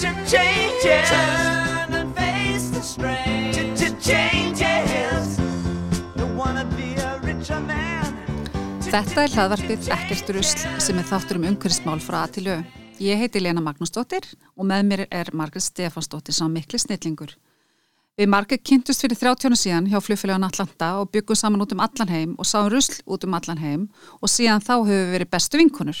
to change it. Turn and face the strain. Changes. Don't wanna be a richer man. Þetta er hlaðvarpið Ekkert rusl sem er þáttur um umhverfismál frá að til au. Ég heiti Lena Magnúsdóttir og með mér er Margret Stefansdóttir sem mikli snillingur. Við Margret kynntust fyrir 30 síðan hjá fljófélagan Atlanta og byggum saman út um allan heim og sáum rusl út um allan heim og síðan þá höfum við verið bestu vinkunur.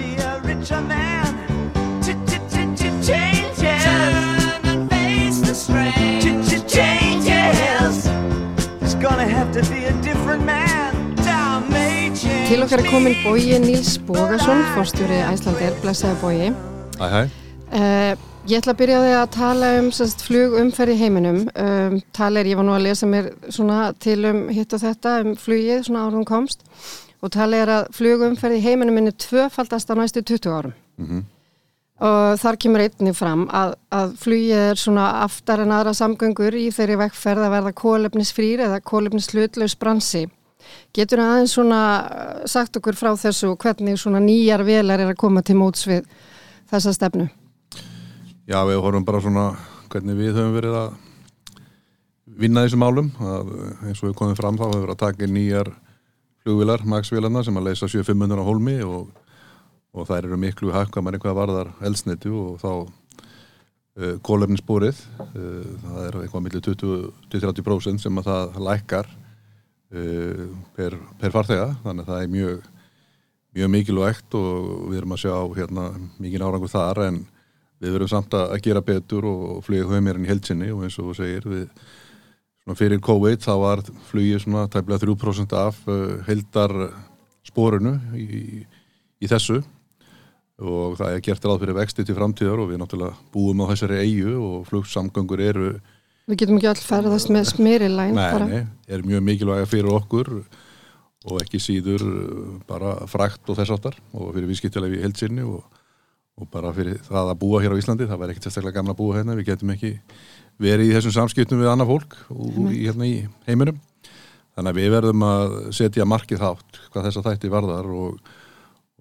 Til okkar er komin Bói Níls Bógason, fórstjóri Æslandir, blessaði Bói. Hæ, hæ. Uh, ég ætla að byrja á því að tala um sérst, flugumferð í heiminum. Um, tala er, ég var nú að lesa mér svona til um hitt og þetta, um flugið, svona árum komst. Og tala er að flugumferð í heiminum minni tvöfaldast á næstu 20 árum. Mhm. Og þar kemur einnig fram að, að flugið er svona aftar en aðra samgöngur í þeirri vekkferð að verða kólefnisfrýr eða kólefnislutlaus bransi. Getur það aðeins svona uh, sagt okkur frá þessu hvernig svona nýjar velar er að koma til móts við þessa stefnu? Já, við horfum bara svona hvernig við höfum verið að vinna þessum málum. Að, eins og við komum fram þá hefur verið að taka nýjar flugvilar, magsvilarna sem að leysa 7500 á hólmi og, og þær eru miklu hakkamar eitthvað varðar elsniti og þá uh, kólefnisbúrið. Uh, það er eitthvað millir 20-30% sem að það lækkar uh, per, per farþega. Þannig að það er mjög, mjög mikilvægt og við erum að sjá hérna, mikið árangur þar en við verum samt að gera betur og flyga höfumérinn í heldsinni og eins og þú segir við, fyrir COVID þá var flugið tæmlega 3% af heldar spórunu í, í þessu og það er gert ráð fyrir vexti til framtíðar og við náttúrulega búum á þessari eigu og flugsamgöngur eru Við getum ekki all ferðast með smyrilæn nei, bara. nei, er mjög mikilvæga fyrir okkur og ekki síður uh, bara frækt og þess áttar og fyrir viðskiptilega í heldsinni og og bara fyrir það að búa hér á Íslandi. Það væri ekkert sérstaklega gamla að búa hérna. Við getum ekki verið í þessum samskiptum við annað fólk og í, hérna í heiminum. Þannig að við verðum að setja markið þátt hvað þessa þætti varðar og,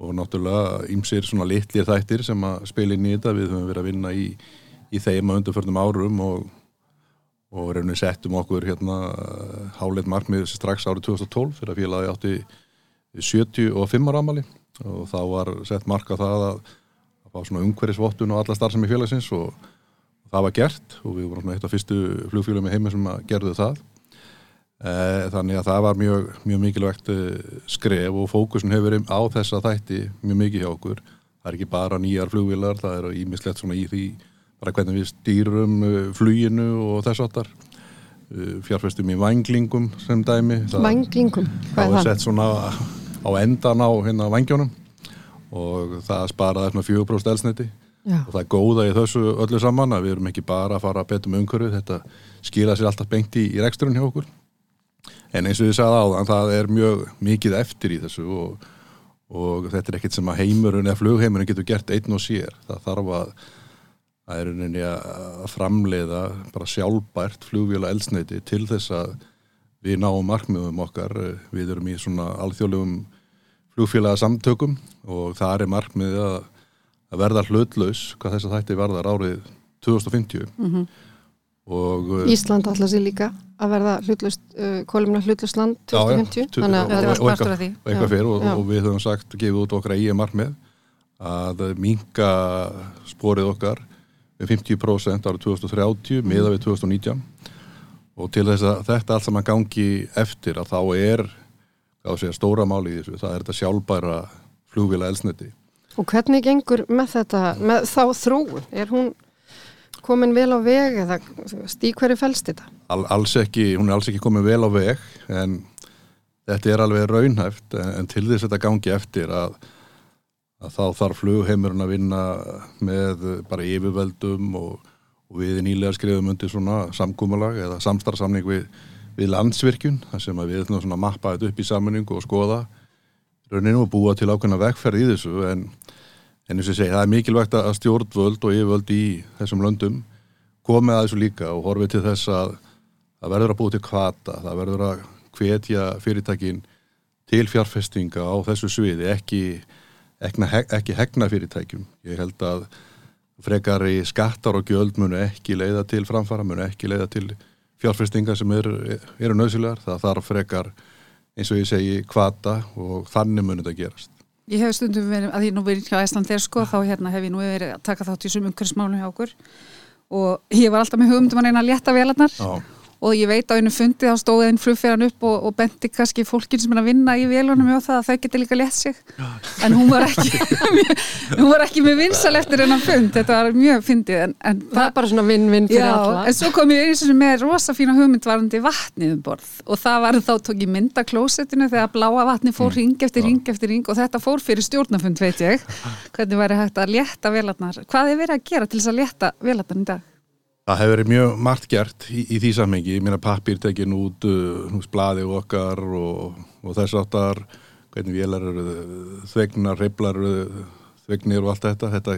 og náttúrulega ímsir svona litlir þættir sem að spila inn í þetta. Við höfum verið að vinna í, í þeim að undarförnum árum og, og reynir settum okkur hérna háleit markmið strax árið 2012 fyrir að félagi átti 75 ára ámali og þá var sett marka það að að fá svona umhverfisvottun og alla starfsemi félagsins og það var gert. Og við vorum eitt af fyrstu flugfélagum í heimi sem gerðu það þannig að það var mjög, mjög mikilvægt skref og fókusin hefur verið á þessa þætti mjög mikið hjá okkur það er ekki bara nýjar flugvélar það er ímislegt svona í því bara hvernig við stýrum fluginu og þess áttar fjárfestum í vanglingum sem dæmi Vanglingum, hvað er það? það? Það er sett svona á endan á hérna vangjónum og það sparaði svona 4% elsniti Já. og það er góða í þessu öllu saman að við erum ekki bara að fara að betum umhverfið, þetta skila sér alltaf bengt í, í reksturinn hjá okkur en eins og ég sagði áðan, það er mjög mikið eftir í þessu og, og þetta er ekkert sem að heimurinn eða flugheimurinn getur gert einn og sér. Það þarf að það er rauninni að framleiða bara sjálfbært flugvila elsniti til þess að við náum markmiðum okkar, við erum í svona alþjóðlegum flugfélaga samtökum og það er markmiðið að, að verða hlutlaus hvað þess að þætti varðar árið 2050 Mhm. Og uh, Ísland allar sér líka að verða hlutlust, uh, kolumna hlutlust land Já, já, 2050 og- og eitthvað- og eitthvað Já, fyrir og, við höfum sagt, gefið út okkar eigin markmið að minka sporið okkar með 50% árið 2030 miða við 2019 og til þess að þetta allt saman gangi eftir að þá er segja stóra máli í þessu, það er þetta sjálfbæra flugvila elsniti. Og hvernig gengur með þetta, með þá þróun? Er hún komin vel á veg eða stík hverju fælst þetta? All, alls ekki, hún er alls ekki komið vel á veg en þetta er alveg raunhæft en, en til þess að þetta gangi eftir að, að þá þarf flugheimurinn að vinna með bara yfirveldum og, og við nýlega skrifum undir svona samkúmalag eða samstarfsamning við, við landsvirkjun þar sem við ætlum svona að mappa þetta upp í sammenningu og skoða rauninu og búa til ákveðna vegferð í þessu en, en eins og segi, það er mikilvægt að stjórnvöld og yfirvöld í þessum löndum komið að þessu líka og horfið til þess að það verður að búa til kvata, það verður að hvetja fyrirtækin til fjárfestinga á þessu sviði, ekki, ekki, hegna fyrirtækjum. Ég held að frekari skattar og gjöld munu ekki leiða til framfara, munu ekki leiða til fjárfestinga sem eru, eru nöðsilegar. Það þarf frekar, eins og ég segi, kvata og þannig munu þetta gerast. Ég hef stundum verið, að ég nú verið hjá Æslandir sko, þá hérna hef ég nú verið að taka þátt í sumum umhverfsmálu hjá okkur og ég var alltaf með hugumdum að reyna að létta velarnar. Og ég veit á einu fundi þá stóði einn flugfæran upp og, og bendi kannski fólkin sem er að vinna í vélunum og það að þau geti líka lett sig. En hún var ekki hún var ekki með vinsal eftir hennar fund. Þetta var mjög fyndið en, en það er bara svona vinn-vinn fyrir alla. en svo kom ég eins og með rosa fína hugmyndvarandi vatnið um borð. Og það var þá tók ég mynda klósettinu þegar bláa vatni fór mm. ring eftir ring eftir ring og þetta fór fyrir stjórnafund veit ég. Hvernig væri hægt að létta vélarnar? Hvað er verið að gera til þess að létta vélarnar í dag? Það hefur verið mjög margt gert í, í því samhengi, ég meina pappir tekin út, uh, bladi okkar og, og þess áttar, hvernig vélar eru þvegnar, reyflar eru þvegnir og allt þetta, þetta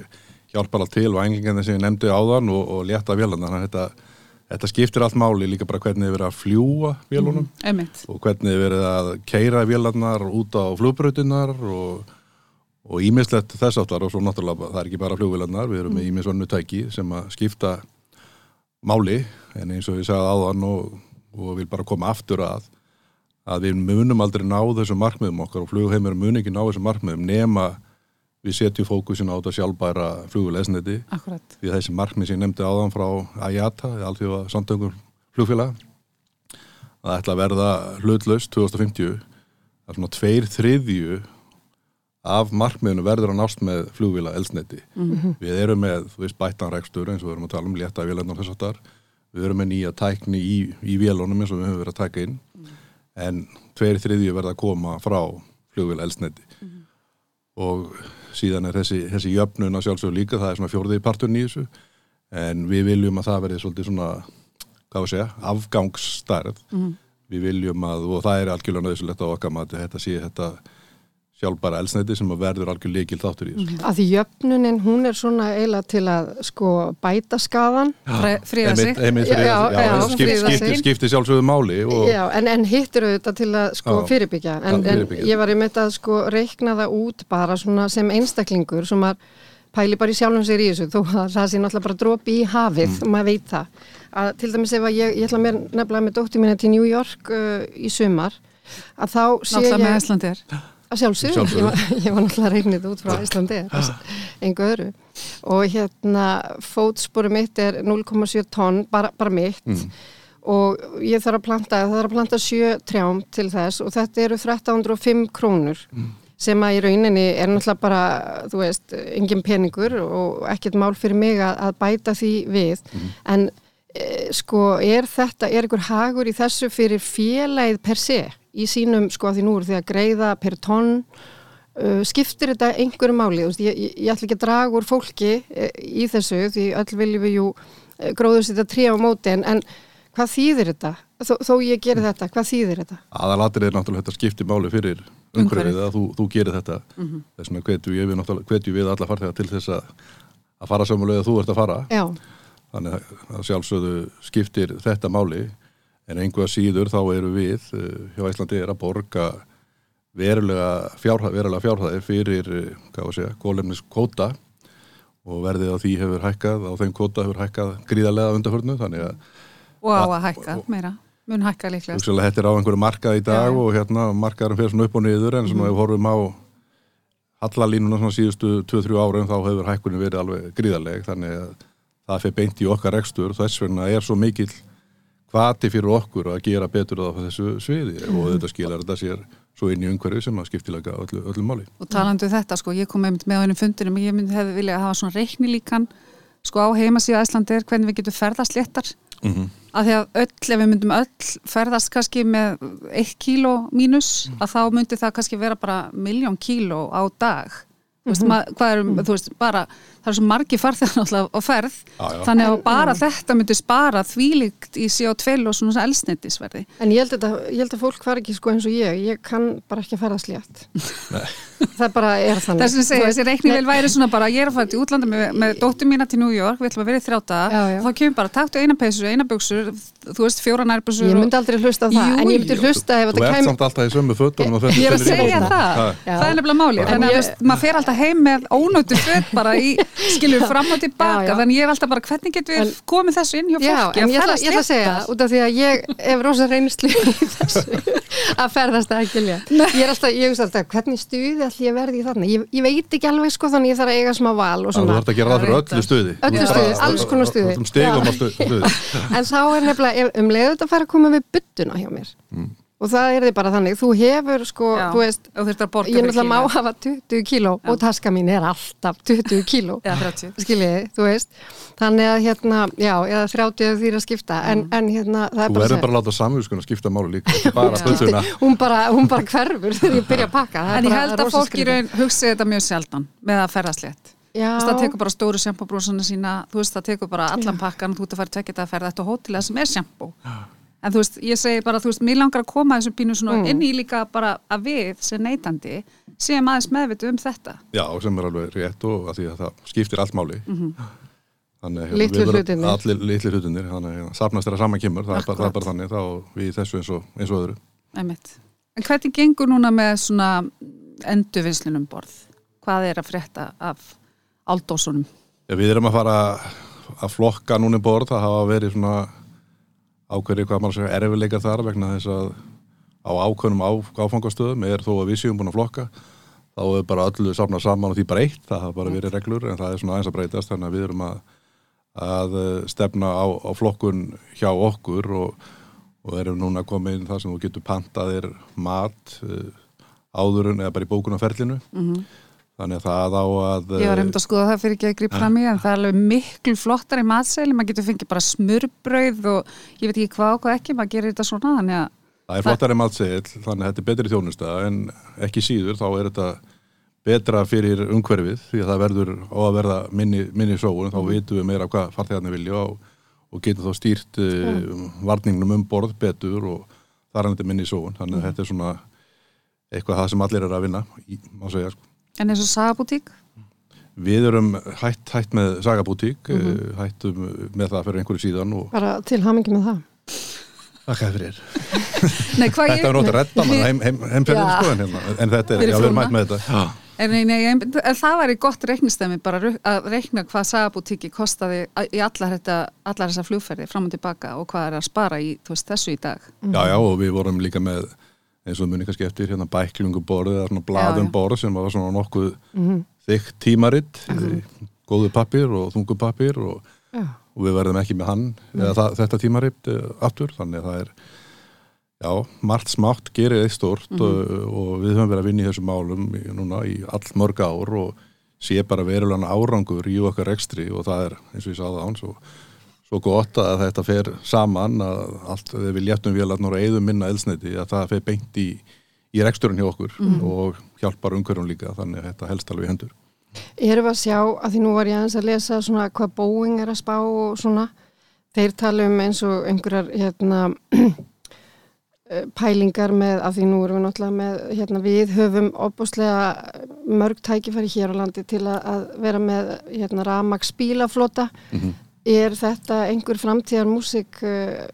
hjálpar allt til og englingarnir sem ég nefndi á þann og, og létta vélarna, þannig að þetta, þetta skiptir allt máli líka bara hvernig þið verið að fljúa vélunum mm, og hvernig þið verið að keira vélarnar út á flugbrötunar og og ímislegt þess áttar og svo náttúrulega það er ekki bara flugvélarnar, við erum með ímisvannu tæki sem að skipta máli en eins og ég sagði áðan og, og vil bara koma aftur að að við munum aldrei ná þessum markmiðum okkar og flugheimur mun ekki ná þessum markmiðum nema við setjum fókusin á þetta sjálfbæra flugulesniti því þessi markmið sem ég nefndi áðan frá IATA, allþjóða samtöngum flugfélag það ætla að verða hlutlaust 2050 það er svona tveir þriðju af markmiðinu verður að nást með flugvila elsneti. Mm -hmm. Við erum með, þú veist, bættanrækstur eins og við erum að tala um létta vélarnar þess aftar. Við erum með nýja tækni í, í vélunum eins og við höfum verið að taka inn. Mm -hmm. En tveir þriðju verða að koma frá flugvila elsneti. Mm -hmm. Og síðan er þessi, þessi jöfnun að sjálfsögur líka, það er svona fjórði parturn í þessu. En við viljum að það verði svolítið svona, hvað var að segja, afgangsstarð. Við viljum að, og það er algjörlega nöðsulegt á okkar mati, þetta sé þetta sjálfbara elsnæti sem að verður algjör leikil þáttur í þessu. Að því jöfnunin, hún er svona eiginlega til að sko bæta skadan, fríða sig. Einmitt fríða sig, já, já skip, skipti, skipti sjálfsögðu máli. Og... Já, en, en hittir auðvitað til að sko já, fyrirbyggja. En, en ég var í mitt að sko reikna það út bara svona sem einstaklingur sem að pæli bara í sjálfum sér í þessu, þó að það sé náttúrulega bara drópi í hafið, mm. maður veit það. Að, til dæmis ef að ég, ég ætla mér nefnilega með dótti mín til New York uh, í sumar, að þá sé ég... Að sjálfsögur, ég, ég var náttúrulega reynið út frá Íslandi, engu öðru. Og hérna fótsporu mitt er 0,7 tonn, bara, bara mitt. Mm. og ég þarf að planta, það þarf að planta 7 trjám til þess og þetta eru 1305 krónur mm. sem að í rauninni er náttúrulega bara, þú veist, engin peningur og ekkert mál fyrir mig að, að bæta því við, mm. en sko er þetta, er einhver hagur í þessu fyrir félagið per sé? í sínum, sko að því nú eru því að greiða per tonn uh, skiptir þetta einhverju máli ég, ég, ég ætla ekki að draga úr fólki e, í þessu því öll viljum við jú gróður sér þetta tré á móti en, en hvað þýðir þetta? Þó, þó ég gerir þetta, hvað þýðir þetta? Aðalatir er náttúrulega þetta skiptir máli fyrir umhverfið að þú, þú gerir þetta mm -hmm. þess vegna hvetju við, við alla farþega til þess að, að fara samanlega þú ert að fara Já. Þannig að sjálfsögðu skiptir þetta máli en einhverja síður þá eru við eh, hjá Íslandi er að borga verulega fjárhæði, verulega fjárhæði fyrir, gólemnis kvóta og verðið á því hefur hækkað, á þeim kvóta hefur hækkað gríðarlega undarförnu, þannig að og á að hækka, meira, mun hækka líklega Þetta er á einhverju markað í dag ja. og hérna markaðurum fyrir svona upp og niður en svona mm. ef við horfum á hallalínuna svona síðustu 2-3 árum þá hefur hækkunni verið alveg gríðarleg þannig að það fyrir beint í okkar rekstur þess vegna er svo mikill hvati fyrir okkur að gera betur á þessu sviði mm. og þetta skilar þetta sér svo inn í umhverfi sem að skiptilega öllu, öllu máli. og talandu þetta sko, ég kom einmitt með á hennum fundinum ég myndi hefði viljað hafa svona reiknilíkan sko á heimasíða Æslandir hvernig við getum ferðast léttar Mm -hmm. að því að öll, ef við myndum öll ferðast kannski með eitt kíló mínus, að þá myndi það kannski vera bara miljón kíló á dag þú veist, ma- hvað er, þú veist, bara það er svo margi farþegar á ferð. Já, já. þannig að bara þetta myndi spara þvílíkt í CO2 og svona elsnettisverði En ég held, að, ég held að fólk var ekki sko eins og ég, ég kann bara ekki að ferðast létt. það bara er þannig. þess að segja, þessi reiknivél væri svona bara ég er að fara til útlanda með, með dóttur mína til New York við ætlum að vera í þrjáta Já, já. þá kemur bara, taktu eina peysu, eina buksur þú veist, fjóra nærbúsur Ég myndi aldrei hlusta á það, Jú, en ég myndi jú. hlusta ef Þú þetta ert kæmi... samt alltaf í sömu fötunum og Ég er að fötum segja sem- það, það er nefnilega máli Að alltaf heim með ónóttu föt bara í, skilur fram og tilbaka Já, já. þannig ég er alltaf bara, hvernig getum við En- komið þessu inn hjá Já, fólki en ég ætla, ég ætla að segja, út af því að ég hef rosa reynslu í þessu að ferðast ekki létt. Ég er alltaf, ég veist alltaf, hvernig stuði allir ég verði í þarna? Ég, ég veit ekki alveg sko, þannig ég þarf að eiga smá val og Já, Þú svona. þarf að gera það fyrir Þú Já. er að að. Og það er því bara þannig, þú hefur sko, Já, þú veist, að ég fyrir náttúrulega má hafa 20 kíló og taska mín er alltaf 20 kíló. Já, 30. skiljiði, þú veist þannig að hérna, já, eða 30 eða því að skipta, en, en hérna það er Þú bara, verður bara að láta samvískuna skipta máli líka, bara fötuna. hún bara hún bara hverfur þegar ég byrja að pakka Það er En ég held að fólk í raun hugsi þetta mjög sjaldan með að ferðast létt já, Þú það tekur bara stóru sjampóbrúsana sína, þú veist, það tekur bara allan pakkan, þú ert að fara tvekja þetta að ferða þetta á hótilega sem er sjampó. En þú veist, ég segi bara, þú veist, mér langar að koma þessu pínu svona Mm. inn í líka bara að við sem neytandi séum aðeins meðvitu um þetta. Já, sem er alveg rétt og að því að það skiptir allt máli. Þannig að Litlu við verðum- hlutirnir. Allir litli hlutinir, þannig að hérna, safnast þeirra saman kemur, það er, bara, það er bara þannig, þá við þessu eins og, eins og öðru. Einmitt. En hvernig gengur núna með svona endurvinnslunum borð? Hvað er að frétta af aldósunum? Ja, við erum að fara að flokka núna í borð, það hafa verið svona ákveðri hvað maður segja erfileikar þar vegna þess að á ákveðnum áfangastöðum er þó að við séum búin að flokka þá er bara öllu safnað saman og því bara eitt, það hafa bara verið reglur en það er svona aðeins að breytast þannig að við erum að, að eh, stefna á, á flokkun hjá okkur og, og erum núna komið inn það sem þú getur pantaðir mat uh, áðurinn eða bara í bókunarferlinu þannig að það á að. Ég var einmitt að skoða það fyrir ekki að grípa fram í en það er alveg miklu flottar í matseli, maður getur fengið bara smurbrauð og ég veit ekki hvað og hvað ekki, maður gerir þetta svona þannig að Það er flottari matseðil, þannig að þetta er betri þjónusta en ekki síður þá er þetta betra fyrir umhverfið því að það verður á að verða minni, minni sóun, þá vitum við meira hvað farþegarnir vilja og, og getum þá stýrt uh, varningnum um borð betur og þar er þetta minni sóun, þannig að þetta er svona eitthvað það sem allir er að vinna, í, má segja sko. En eins og sagabútík Við erum hætt, hætt með sagabútík, mm hættum með það fyrir einhverju síðan og bara til hamingi með það þakka fyrir. Nei, hvað Þetta er náttúrulega redda mann heim, heim, heimferðin Já. sko en, hérna, en þetta er, já við erum mætt með þetta. Já. En, nei, nei, en, en það væri gott reiknistæmi bara að reikna hvað sagabútíki kostaði í allar, þetta, allar þessar flugferði fram og tilbaka og hvað er að spara í veist, þessu í dag. Já, já, og við vorum líka með eins og muni kannski eftir hérna bæklunguborð eða svona blaðum Já, já. borð sem var svona nokkuð þykkt tímaritt góðu pappir og þungu pappir og, og við verðum ekki með hann eða það, þetta tímaritt uh, aftur þannig að það er já, margt smátt gerir eitt stort og, og við höfum verið að vinna í þessum málum núna í all mörg ár og sé bara verulega árangur í okkar ekstri og það er eins og ég sagði án svo, svo gott að þetta fer saman að allt, við léttum vélarnar og eigðum minna elsniti að það fer beint í, í reksturinn hjá okkur og hjálpar umhverjum líka þannig að þetta helst alveg hendur. Erum við að sjá, að því nú var ég aðeins að lesa svona hvað Boeing er að spá og svona, þeir tala um eins og einhverjar hérna pælingar með, að því nú erum við náttúrulega með, hérna við höfum opbúslega mörg tækifæri hér á landi til að, að vera með hérna ramags bílaflota. Er þetta einhver framtíðar músik, uh,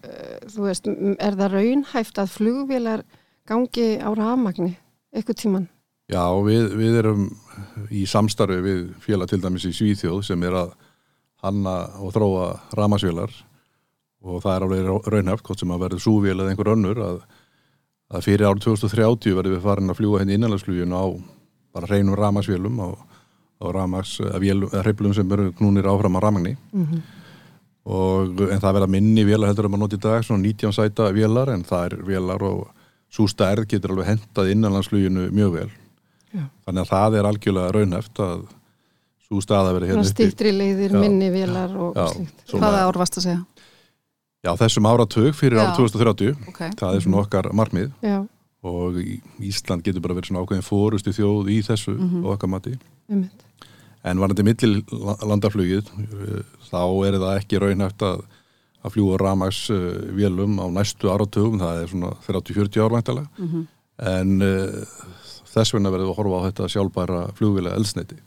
þú veist, er það raunhæft að flugvélar gangi á ramagni eitthvað tíman? Já, við, við erum í samstarfi við félag til dæmis í Svíþjóð sem er að hanna og þróa ramasvélar og það er alveg raunhæft, hvort sem að verður súvél eða einhver önnur að, að fyrir árið 2030 verður við farin að fljúga henni innanlandsflugin á bara reynum eða vélum, eða hreiflum sem eru knúnir áfram á ramagni og en það verða minni vélar heldur um að nota í dag, svona 19 sæta vélar en það er vélar og svo stærð getur alveg hendað innanlandsfluginu mjög vel Já. þannig að það er algjörlega raunheft að svo staða verið hérna stýttri leiðir, Já. minni vélar og, Já, slíkt. Hvaða ár varst að segja? Já, þessum áratug fyrir árið 2030 Ok. það er svona okkar markmið Já, og Ísland getur bara verið svona ákveðin fórustu þjóð í þessu Mhm. og okkar mati einmitt. En varandi milli landaflugið þá er það ekki raunhæft að að fljúa ramags uh, vélum á næstu áratugum, það er svona 30-40 árvæntalega Mhm. en uh, þess vegna verður við að horfa á þetta sjálfbæra flugvila elsneiti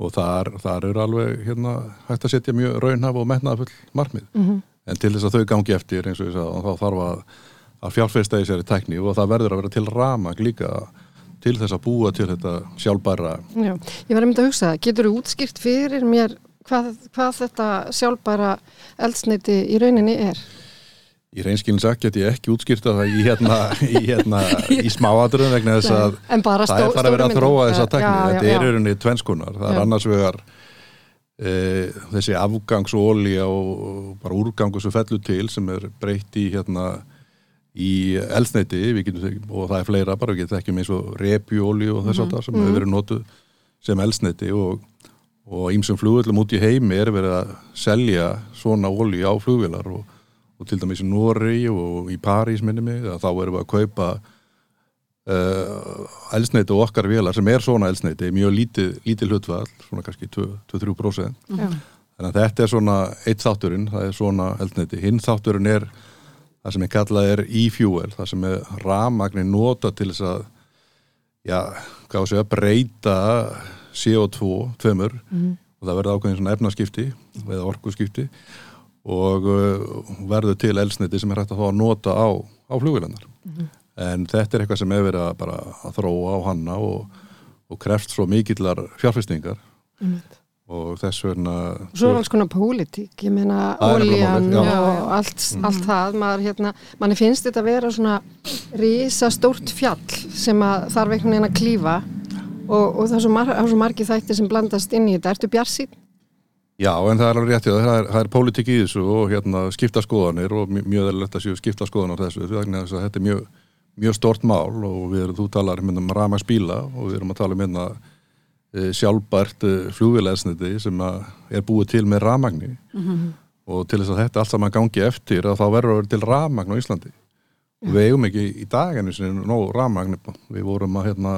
og þar, þar er alveg hérna, hægt að setja mjög raunhaf og metnaðafull markmið. Mhm, en til þess að þau gangi eftir eins og ég sagði, þá þarf að, að fjárfesta í sér í tækni og það verður að vera til ramag líka til þess að búa til þetta sjálfbæra já. Ég var einmitt að hugsa það, getur þú útskýrt fyrir mér hvað, hvað þetta sjálfbæra eldsneiti í rauninni er? í reynskilin sagt get ég ekki útskýrta það í hérna í, hérna, í smáadröðum vegna þess að en bara það er stó- bara verið að stóru þróa myndin. þessa já, þetta er rauninni tvenskunar, það er Já. annars vegar e, þessi afgangsólja og, og bara úrgangu sem fellur til sem er breytt í hérna í eldsneiti getum, og það er fleira bara, við getum ekki með eins og repjuólju og þess að það sem Mhm. hefur verið notuð sem eldsneiti og og ímsum flugvöldum út í heimi er verið að selja svona ólju á flugvélar og, og til dæmis í Nóri og í París minni mig að þá erum við að kaupa uh, elsneiti og okkar vélar sem er svona elsneiti, mjög lítið, lítið hlutfall, svona kannski 2-3% Já, þannig að þetta er svona eitt þátturinn, það er svona elsneiti hinn þátturinn er það sem ég kallað er e-fuel, það sem er ramagnin nota til þess að já, hvað sé að breyta CO2 tveimur. Og það verður ákveðin svona efnaskipti eða orkuskipti og uh, verður til elsniti sem er hægt að fá að nota á, á flugvélarnar. En þetta er eitthvað sem er verið að bara að þróa á hanna og, og krefst svo mikillar fjárfestingar. Einmitt. Og þess vegna Svo er alls konar pólitík, ég meina er já. og allt, allt það, maður hérna, manni finnst þetta að vera svona rísa stórt fjall sem að þarf einhvern veginn að klífa og, og það er svo, mar, er svo margi þættir sem blandast inn í þetta. Ertu bjarsýn? Já, en það er alveg rétt, já, það er, það er pólitík í þessu og hérna skipta skoðanir og mj- mjög eðlilegt að séu skipta skoðanir þessu þess að þetta er mjög, mjög stort mál og við erum, þú talar hérna um ramagsbíla og við erum að tala um hérna sjálfbært e, flugvélæsniti sem er búið til með ramagni og til þess að þetta allt saman gangi eftir að þá verður að vera til ramagn á Íslandi. Og við eigum ekki í daginu sinni nóg ramagn, við vorum að hérna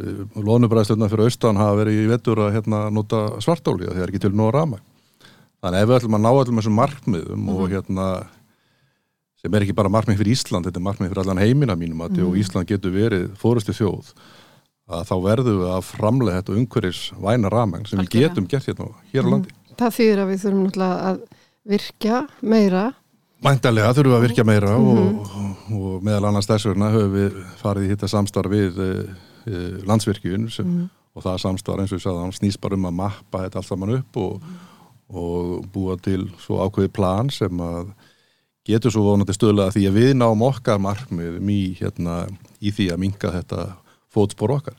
Lónubræðstöðna fyrir austan hafa verið í vettur að hérna, nota svartóli er ekki til nóg rama þannig ef við ætlum að ná öllum þessum markmiðum og hérna sem er ekki bara markmið fyrir Ísland þetta er markmið fyrir allan heimina mínum að og Ísland getur verið fórustu þjóð að þá verðum við að framlega þetta umhverjis væna ramagn sem við Algjörlega. getum gert hérna hér á landi Það þýðir að við þurfum náttúrulega að virkja meira. Mæntalega þurfum við að virkja meira og, og meðal annars þess vegna höfum við farið í hitta samstarf við e, e, landsvirkjun sem, og það samstarf eins og ég sagði, hann snýst bara um að mappa þetta allt saman upp og, og búa til svo ákveði plan sem að getur svo vonandi stöðlega því að við náum okkar markmiðum í, hérna, í því að minka þetta fótspor okkar.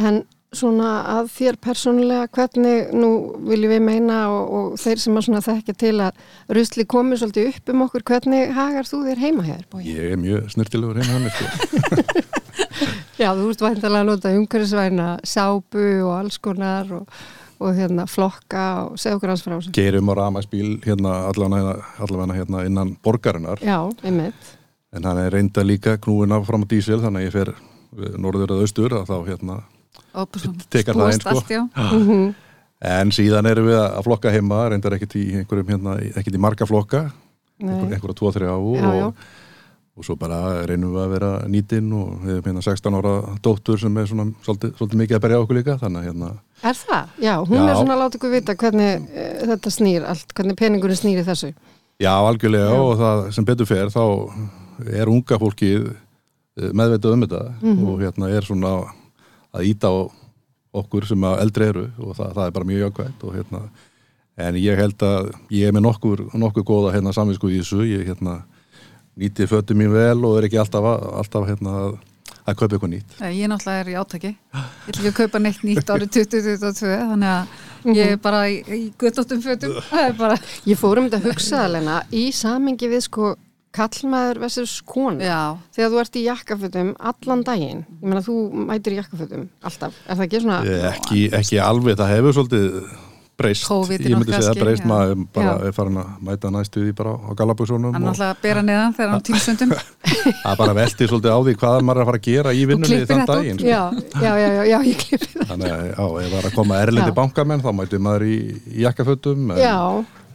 En svona að þér persónulega, hvernig nú viljum við meina og, og þeir sem að þekkja til að rusli komið svolítið upp um okkur, hvernig hagar þú þér heima hér? Bogi? Ég er mjög snirtilegur hérna hann sko. Já, þú ert væntalega að nota umhverfisvæna sápu og alls konar og, og hérna flokka og segja okkur alls frá þessu. Gerum á ramagsbíl hérna allavega, hérna innan borgarinnar Já, einmitt. en hann er reynda líka knúin af fram á dísil þannig að ég fer norður eða austur að þá hérna Tekar það einn, sko. já. Mhm. en síðan erum við að flokka heima reyndar ekkit í einhverjum hérna ekkit í marga flokka einhver, einhverja tvo, þrjá og, og svo bara reynum við að vera nýtinn og við erum hérna 16 ára dóttur sem er svona svolítið, svolítið mikið að berja á okkur líka þannig að hérna Er það? Já, hún Já. er svona að láta ykkur vita hvernig e, þetta snýr allt, hvernig peningurinn snýr í þessu. Já, algjörlega Já. og það sem betur fer þá er unga fólkið meðveitað um þetta Mhm. og hérna er svona að íta á okkur sem að eldri eru og það, það er bara mjög jákvæmt og hérna en ég held að ég er með nokkur, nokkur góða hérna samvinsku í þessu ég hérna nýti fötu mín vel og er ekki alltaf, alltaf hérna að, að kaupa eitthvað nýtt Nei, Ég náttúrulega er í átaki. Ég ætla ekki kaupa neitt nýtt árið 2022, þannig að ég er bara í, í guttóttum fötum. Það er bara, Ég fór um þetta að hugsa alveg í samingi við sko kallmaður versus kona. Já, þegar þú ert í jakkafutum allan daginn ég meina þú mætir í jakkafutum alltaf, er það ekki svona ekki, ekki alveg, það hefur svolítið breyst, ég myndi segja kannski, breyst maður bara Já. er farin að mæta næstu því bara á galabúsunum hann og náttúrulega að bera neðan þegar hann tímsundum. Það bara velti svolítið á því hvað maður er að fara að gera í vinnunni þann þetta daginn sko. já, já, já, já, já, ég klippi það þannig að já, ef það er að koma erlendi Já. bankamenn þá mæti maður í, í jakkafötum en já,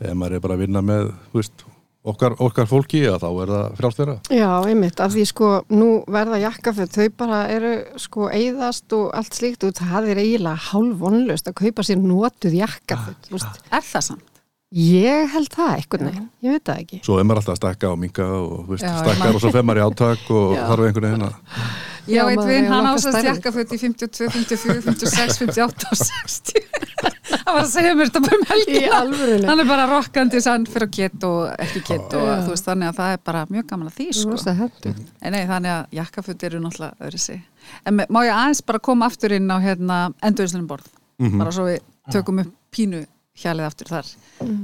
ef maður er bara að vinna með þú veist, okkar, okkar fólki já, þá er það frjálstera já, einmitt af því sko, nú verða jakkafut þau bara eru sko eyðast og allt slíkt og það er eiginlega hálf vonlust að kaupa sér notuð jakkafut þú veist. Er það samt? Ég held það eitthvað neginn, ég veit það ekki. Svo er maður alltaf að stakka og minga og þú veist, Já, stakkar og svo fer maður í átak og þarf einhvern veginn að Ég Já, veit maður vinn, hefur hann ásast jakkaföt í 52, 54, 56, 58 og 60 Það var að segja mér þetta bara um helgina. Hann er bara rokkandi sann fyrir að geta og ekki geta og þú veist þannig að það er bara mjög gaman að því sko. En nei, þannig að jakkaföt eru náttúrulega öðru sig. En má ég aðeins bara koma aftur inn á hérna endurvinslunum hjalið aftur þar.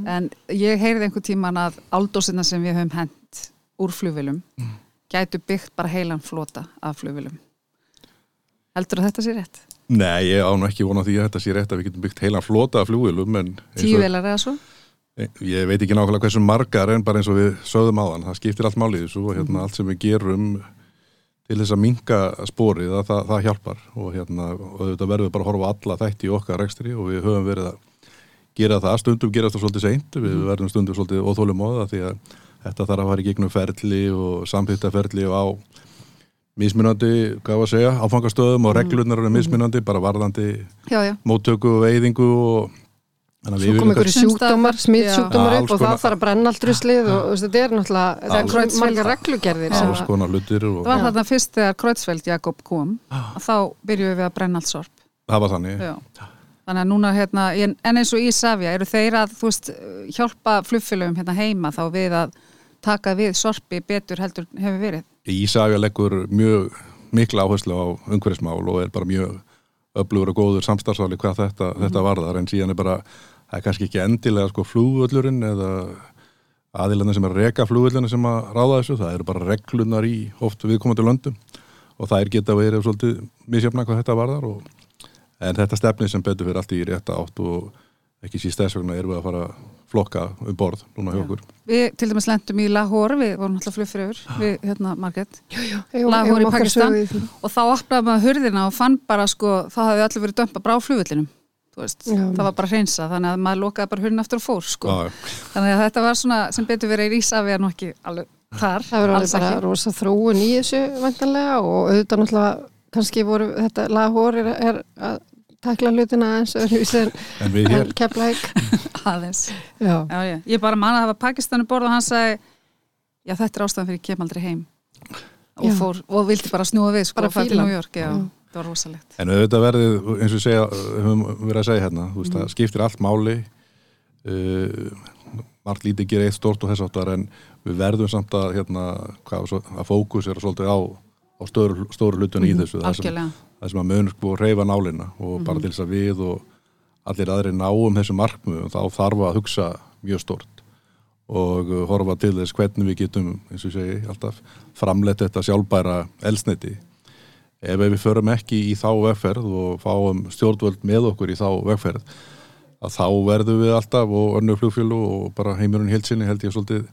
En ég heyrði einhver tíman að áldósina sem við höfum hent úr flugvilum gætu byggt bara heilan flota af flugvilum. Heldur að þetta sé rétt? Nei, ég á nú ekki vona því að þetta sé rétt að við getum byggt heilan flota af flugvélum en eins Tíu og- velar eða svo? ég veit ekki nákvæmlega hversu margar en bara eins og við sögðum áðan, það skiptir allt málið þessu og hérna allt sem við gerum til þess að minka sporið að það, það hjálpar og hérna og þetta verður bara að horfa alla þætti í okkar rekstri og við höfum verið að gera það, stundum gerast það svolítið seint. Við verðum stundum svolítið óþólum á það því að þetta þarf að fara í gegnum ferli og samþýttaferli og á mismunandi, hvað var að segja, áfangastöðum og reglurnar eru mismunandi, bara varðandi Já, já. móttöku og veiðingu og Svo við kom einhverju sjúkdómar, smittsjúkdómar upp og það þarf að brenna allt ruslið og þú veist, þetta er náttúrulega, það er Alls- margar reglugerðir sem alls konar hlutir og Það var þarna fyrst þegar Kreutzfeldt Jakob kom. Að þá byrjuðum við að brenna allt sorp. það var þannig. Já. Þannig að núna hérna, en eins og Ísafja, eru þeir að, þú veist, hjálpa flugfélögum hérna heima þá við að taka við sorpi betur heldur hefur verið? Ísafja leggur mjög mikla áherslu á umhverfismál og er bara mjög öflugur og góður samstarfsvali hvað þetta, þetta varðar en síðan er bara, það er kannski ekki endilega sko flugvöllurinn eða aðilarnir sem er að reka flugvöllurinn sem að ráða þessu, það eru bara reglunar í oft viðkomandi löndum og það er geta verið svolítið misjöfna hvað þetta varðar og, en þetta stefni sem betur fyrir allt í rétta átt og ekki síst þess vegna erum við að fara að flokka um borð núna hjá okkur. Við til dæmis lendum í Lahore, við vorum alltaf flugfröður, við, hérna, eigum- Lahore í Pakistan. og þá opnaði maður hurðina og fann bara, sko, þá hafði allir verið dömpa bara á flugvöllinum, þú veist, Já. það var bara hreinsa, þannig að maður lokaði bara hurðina aftur og fór, sko. Já, Þannig að þetta var svona, sem betur verið í Ísafja nú ekki alveg þar, Það verður alveg bara rosa þróun í þessu vantanlega og auðvitað náttúrulega kannski voru þetta laghór er, er að takla hlutina eins og en, en við hér en keplæk. Aðeins. Já. Já, já. Ég bara man að það var Pakistanu borð og hann sagði já þetta er ástæðan fyrir ég kem aldrei heim og, fór, og vildi bara snúa við sko, Bara fíla. New York, það var rosalegt En auðvitað verðið, eins og við segja, höfum verið að segja hérna, þú veist, Mhm. það skiptir allt máli, uh, margt lítið gerir eitt stort og þess áttar, en við verðum samt að, hérna, hvað, svo- að fókus er svolítið á, á stóru, stóru hlutunni í þessu, það sem, Mhm. algjörlega, það sem að munur sko reyfa nálina og bara til þess að við og allir aðri náum þessu markmu þá þarf að hugsa mjög stort og uh, horfa til þess hvernig við getum, eins og segi, alltaf framleitt þetta sjálfbæra elsniti ef við förum ekki í þá vegferð og fáum stjórnvöld með okkur í þá vegferð að þá verðum við alltaf og önnu flugfjölu og bara heimurinn heilsinni held ég svolítið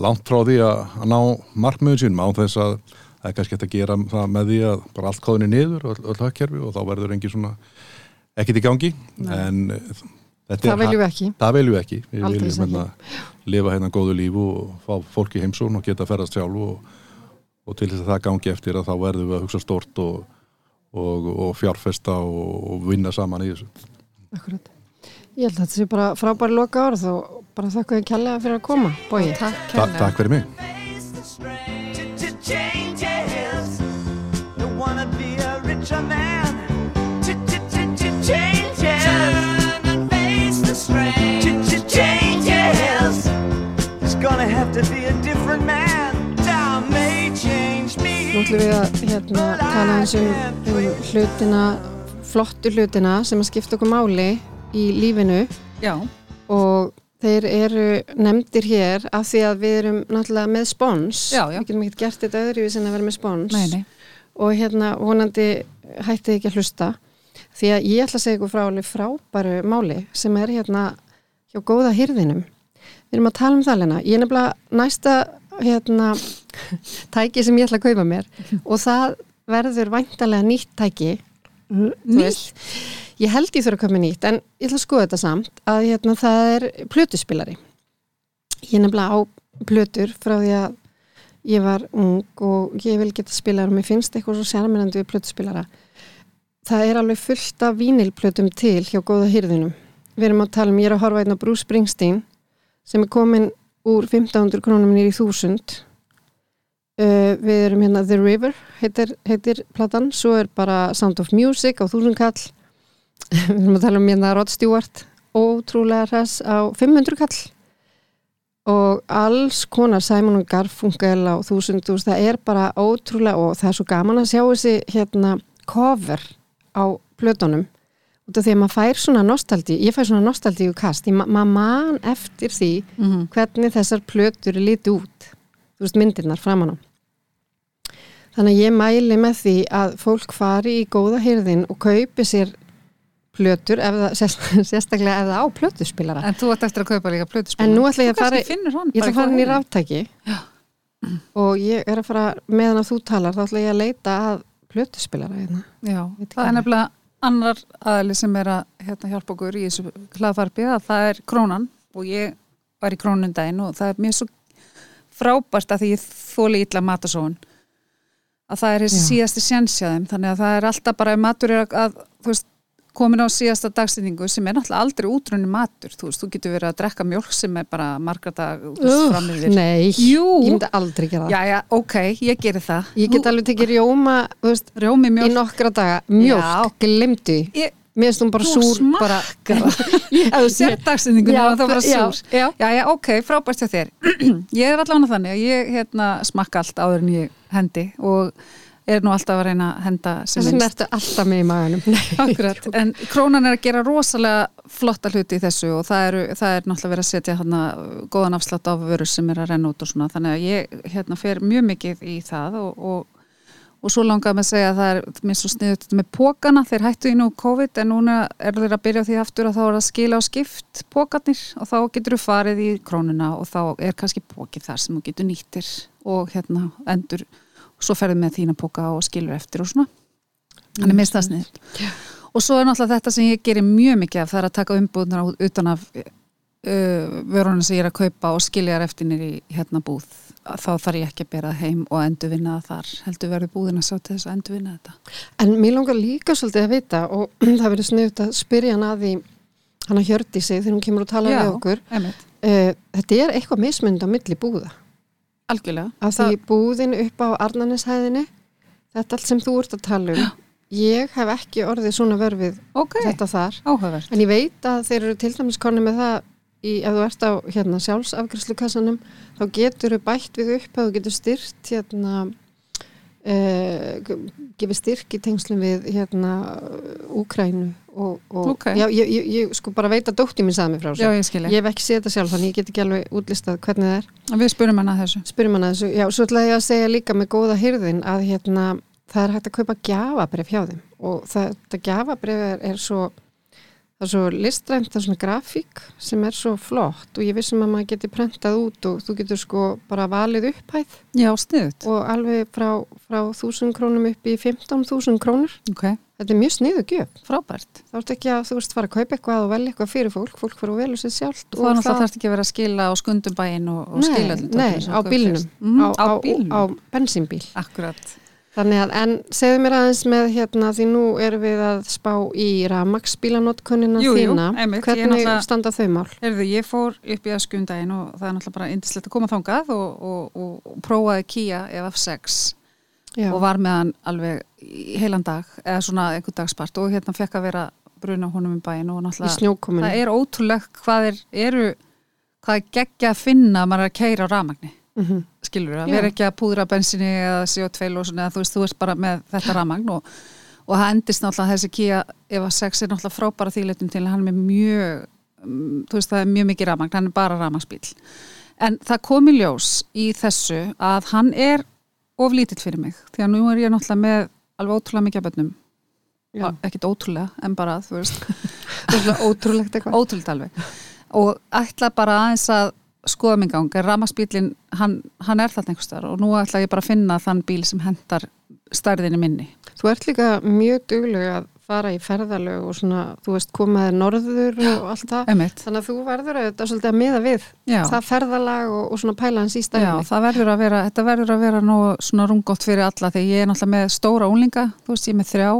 langt frá því að, að ná markmiðun sínum á þess að það er kannski hægt að gera það með því að bara allt kóðinni niður og öll hagkerfi og þá verður engin svona ekkert í gangi. En eh, þetta Það viljum við ekki. það viljum við ekki. Við Aldrei viljum hérna, lifa hérna góðu lífu og fá fólki heimsón og geta ferðast sjálf og, og til þess að það gangi eftir að þá verðum við að hugsa stort og, og, og fjárfesta og, og vinna saman í þessu. Akkurat. Ég held að þetta sé bara frábæri loka orð og bara þakka þér kærlega fyrir að koma, Bói. takk Ta kærlega. Takk fyrir mig ætlum við að hérna, tala eins um, um hlutina, flottu hlutina sem að skipta okkur máli í lífinu. Já, og þeir eru nefndir hér af því að við erum náttúrulega með spons. Já, já. við getum ekkert gert þetta öðru við sem að vera með spons. Nei, nei. og hérna vonandi hættið ekki að hlusta. Því að ég ætla að segja ykkur frá alveg frábæru máli sem er hérna hjá góða hyrðinum við erum að tala um það Lena. Ég er nefnilega næsta hérna tæki sem ég ætla að kaupa mér og það verður væntalega nýtt tæki veist. ég held ég þurfa að mér nýtt en ég ætla að skoða þetta samt að hérna það er plötuspilari. Ég er nefnilega á plötur frá því að ég var ung og ég vil geta spilar og mér finnst eitthvað svo sérmennandi við plötuspilara. Það er alveg fullt af vínilplötum til hjá góða hyrðinum við erum að tala um, ég er að horfa einn á Bruce Springsteen sem er komin úr 1500 krónum nýri 1000 uh, við erum hérna The River heitir, heitir platan, svo er bara Sound of Music á 1000 kall. Við erum að tala um hérna Rod Stewart ótrúlega hress á 500 kall. Og alls konar Simon og Garfunkel á 1000 þú veist, það er bara ótrúlega og það er svo gaman að sjá þessi hérna cover á plötunum út af því að maður fær svona nostaldi ég fær svona nostaldi og kast ma maður man eftir því Mhm. hvernig þessar plötur líti út þú veist myndirnar framan á. Þannig að ég mæli með því að fólk fari í góða hyrðin og kaupi sér plötur það, sérst, sérstaklega það á plötuspilara En þú ætti eftir að kaupa líka plötuspil En nú ætla ég að fara- ég ætla að fara inn í bara ráftæki og ég er að fara meðan að þú talar þá ætla ég að leita að plötuspilara hérna. Já, það er nefnilega annar aðli sem er að hérna, hjálpa okkur í þessu hlaðfarpi að það er krónan. Og ég var í krónundaginn og það er mér svo frábært að því ég þóli illa matasóun að það er síðasti sjensjaðum þannig að það er alltaf bara ef matur er að, að þú veist, komin á síðasta dagsendingu sem er náttúrulega aldrei útrunni matur. Þú veist, þú getur verið að drekka mjólk sem er bara margra dag þú veist, Ugh, fram yfir. Nei, Jú. ég myndi aldrei gera það. Já, já, ok, ég geri það. Ég get alveg tekið rjóma þú veist, Rjómi í mjólk. nokkra daga. Glemdu Ég- Mér finnst hún bara Þú súr bara, sér dagsendinguna Já, og það já, súr. já. já, já, ok, frábært hjá þér. Ég er allavega þannig að ég hérna, smakka allt áður en ég hendi og er nú alltaf að reyna að henda sem minnst. ertu alltaf með í maganum. Akkurat, en krónan er að gera rosalega flotta hluti í þessu og það, eru, það er náttúrulega verið að setja hana, góðan afslátt af vörur sem er að renna út og svona. Þannig að ég hérna, fer mjög mikið í það og, og, og svo langaði með að segja að það er mér svo sniðut þetta með pókana, þeir hættu í nú COVID en núna er þeir að byrja á því aftur að þá er að skila á skipt pókarnir og þá getur þú farið í krónuna og þá er kannski pókið þar sem þú getur nýttir og hérna endur svo ferðu með þína póka og skilur eftir og svona Þannig mist það snið. Og svo er náttúrulega þetta sem ég gerir mjög mikið af það er að taka umbúðnar utan af uh, vörunum sem ég er að kaupa og skilja þær eftir nýri hérna búð. Þá þarf ég ekki að bera heim og endurvinna þar. Heldur verður búðin að sjá til þess að endurvinna þetta. En mér langar líka svolítið að vita og það verður sniðut að spyrja hann að því hann að hjördi sig þegar hún kemur og tala við okkur uh, Þetta er eitthvað mismund á milli búða Algjörlega. að því búðin upp á Arnaneshæðinni þetta allt sem þú ert að tala um ég hef ekki orðið svona verfið Ok, þetta þar áhugavert. en ég veit að þeir eru til dæmis konni með það í, ef þú ert á hérna, sjálfsafgræslukassanum þá getur þú bætt við upp að þú getur styrt hérna uh, gefið styrk í tengslum við hérna Úkrænu og, og Ok. já, ég, ég, ég sko bara veit að dótti mín sagði mig frá þessu. Ég ég hef ekki séð þetta sjálf þannig ég get ekki alveg útlistað hvernig það er. Við spurum hana að þessu. hann að þessu, já, svo ætla ég að segja líka með góða hyrðin að hérna það er hægt að kaupa gjafabrif hjá þeim. Og það, þetta gjafabrif er, er svo það er svo listrænt, það er svona grafík sem er svo flott og ég vissum að maður geti prentað út og þú getur sko bara valið upphæð Já, sniðut. og alveg frá, frá 1000 krónum upp í 15.000 krónur Ok, þetta er mjög sniðu gjöf frábært. þá ertu ekki að þú veist fara að kaupa eitthvað og velja eitthvað fyrir fólk, fólk fara að velja sér sjálft Og það er náttúrulega þarf ekki að vera að skila á skundum bæinn og, og Nei, skila nei, sem á bílnum. Mhm, á, á á, á bensínbíl Akkurat. Þannig að, en segðu mér aðeins með hérna, því nú erum við að spá í ramagsbílanótkunina Jú, jú, þína. ég Hvernig standa þau mál? Erðu, ég fór upp í öskundaginn og það er náttúrulega bara indislegt að koma þangað og, og, og, og prófaði Kia EF6 Já, og var með hann alveg í heilan dag eða svona einhvern dagspart og hérna fekk að vera bruna honum um bæinn og í náttúrulega það er ótrúlegt hvað er, eru hvað er geggja að finna að maður er að keira á rafmagni Mm skilur að Já. vera ekki að púðra bensinni eða CO2 og svona, þú veist, þú veist bara með þetta rafmagn og, og það endist náttúrulega þessi Kia EV6 er náttúrulega frábæra þýleitum til að hann er mjög mm, þú veist það er mjög mikið rafmagn, hann er bara rafmagnsbíl en það kom í ljós í þessu að hann er of lítill fyrir mig, því að nú er ég náttúrulega með alveg ótrúlega mikið bönnum ekkert ótrúlega, en bara þú veist Það ótrúlegt eitthvað. og ætla bara aðeins að skoða minn gang, rafmagnsbílinn hann, hann er þarna einhvers þar og nú ætla ég bara að finna þann bíl sem hendar stærðinni minni Þú ert líka mjög dugleg að fara í ferðalög og svona, þú veist, komaði norður og allt það. Þannig að þú verður auðvitað svolítið að miða við Já. það ferðalag og, og svona pæla hans í Já, stæðinni. það verður að vera, þetta verður að vera nú svona rungott fyrir alla þegar ég er náttúrulega með stóra úlinga, þú veist, ég er með þrjá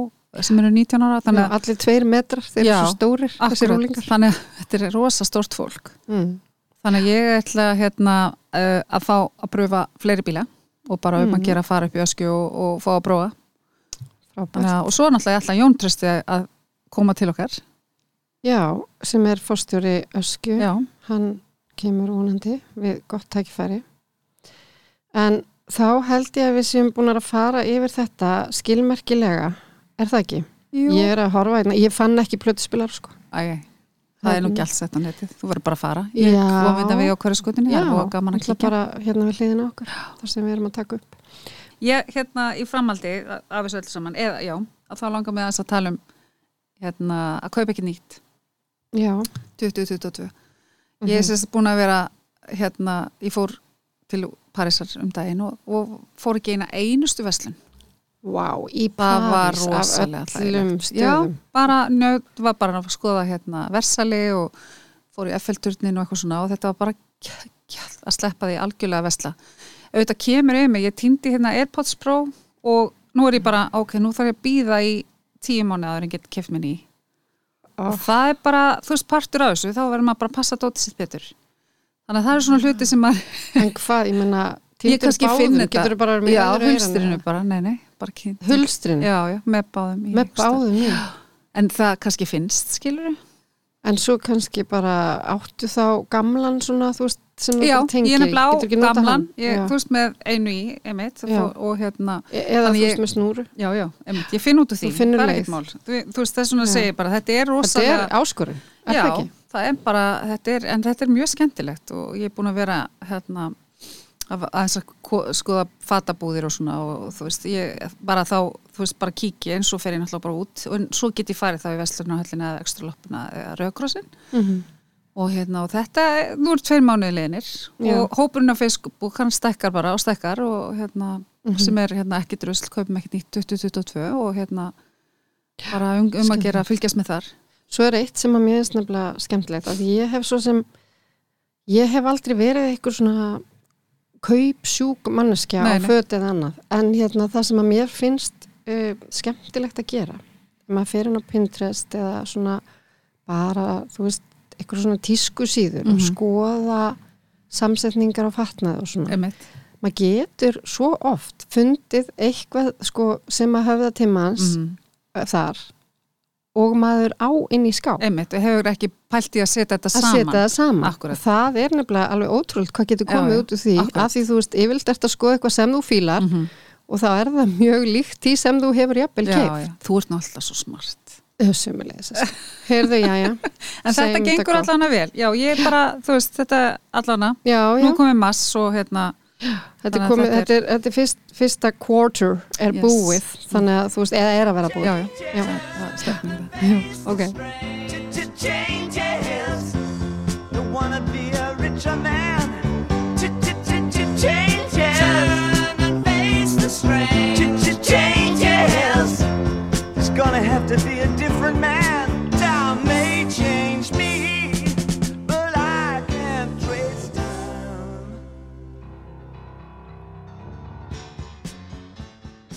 sem eru 19 ára, þannig að Allir tveir metrar, þeir eru Já, svo stórir, þessir úlingar. þannig að þetta er rosa stórt fólk Mm. Þannig að ég ætla hérna uh, að fá að pröfa fleiri bíla og bara um Mhm. að gera að fara upp í ösku og, og fá að prófa að, og svo náttúrulega ætla Jón Trösti að koma til okkar Já, sem er fórstjóri Öskju. Já, hann kemur vonandi við gott tækifæri en þá held ég að við séum búin að fara yfir þetta skilmerkilega er það ekki? Jú. Ég er að horfa, hérna, ég fann ekki plötuspilar sko. Æ, það er nú Það- gælt sett á netið, þú verður bara að fara. Ég kom þetta við á hverju skutinni, Já, það er gaman að kíkja. bara hérna við hliðina okkur þar sem við erum að taka upp. Ég, hérna, í framhaldi af þessu öllu saman, eða, já, að þá langar mig aðeins að tala um hérna, að kaupa ekki nýtt. Já, 2022 Mhm. Ég er sérst búin að vera hérna, ég fór til Parísar um daginn og, og fór ekki eina einustu verslun Vá, í Það var París af öllum þægilegt. Já, stöðum bara nöð, var bara að skoða hérna versali og fór í F-turnin og eitthvað svona og þetta var bara að sleppa því algjörlega að vesla auðvitað kemur yfir mig, ég týndi hérna Airpods Pro og nú er ég bara ok, nú þarf ég að býða í tíu mánu aður en get keft minni í Ó. og það er bara, þú veist, partur af þessu þá verður maður bara að passa dótið sitt betur þannig að það er svona hluti sem maður En hvað, ég menna finn þetta Getur bara verið með já, öðru eyranu? Bara, kynnt Hulstrinu? já, já, með báðum í Með báðum mín en það kannski finnst, skilur En svo kannski bara áttu þá gamlan svona, þú veist, sem þú já, tengir ég er nefnilega á Geturðu ekki notað gamlan ég, Já. þú veist, með einu í, einmitt Já. og, hérna, E- Eða þú veist með snúru já, já, einmitt ég finn út úr því, Þú finnur leið. þú, þú veist, það svona að Já. segja bara, þetta er Þetta rosalega er áskorun, er já, það ekki? það er bara, þetta er, en þetta er mjög skemmtilegt og ég er búin að vera hérna að aðeins að ko- skoða fatabúðir og svona og þú veist, ég bara þá, þú veist, bara kíki eins og fer ég náttúrulega bara út og svo get ég farið þá í Vestlunahöllina eða ekstra loppina eða Rauðkrossin Mm og hérna og þetta, nú er tveir mánuði leginir og hópurinn á Facebook hann stekkar bara og stekkar og hérna Mhm. sem er hérna ekki drusl, kaupum ekki nýtt 2022 og hérna bara um, um að gera, fylgjast með þar. Svo er eitt sem að mér finnst nefnilega skemmtilegt að ég hef svo sem ég hef aldrei verið eitthvað svona kaupsjúk manneskja Nei, á nei. föt eða annað. En hérna það sem að mér finnst uh, skemmtilegt að gera maður fer inn á Pinterest eða svona bara, þú veist, eitthvað svona tísku síður og Mhm. skoða samsetningar á fatnað og svona. Einmitt, maður getur svo oft fundið eitthvað sko, sem að höfða til manns mm þar og maður á inn í skáp. Einmitt, og hefur ekki pælt í að setja þetta að saman. setja það saman. Akkúrat. það er nefnilega alveg ótrúld hvað getur Já, komið já, út úr því akkúrat. af því þú veist, yfirlt ert að skoða eitthvað sem þú fílar Mhm. og þá er það mjög líkt því sem þú hefur jafnvel já, já, þú ert alltaf svo smart. Heyrðu, já, já. En þetta gengur allan að vel, já, ég er bara þú veist, þetta allan að Já, já, nú komið mass og hérna þetta þannig er, að komið, þetta þetta er, þetta er fyrst, fyrsta quarter er Yes. búið þannig að þú veist, eða er að vera búið já, já, Já. það stefnir það Ok, changes. Don't wanna be a richer man. Changes. Turn and face the strain. Changes. It's gonna have to be a different man.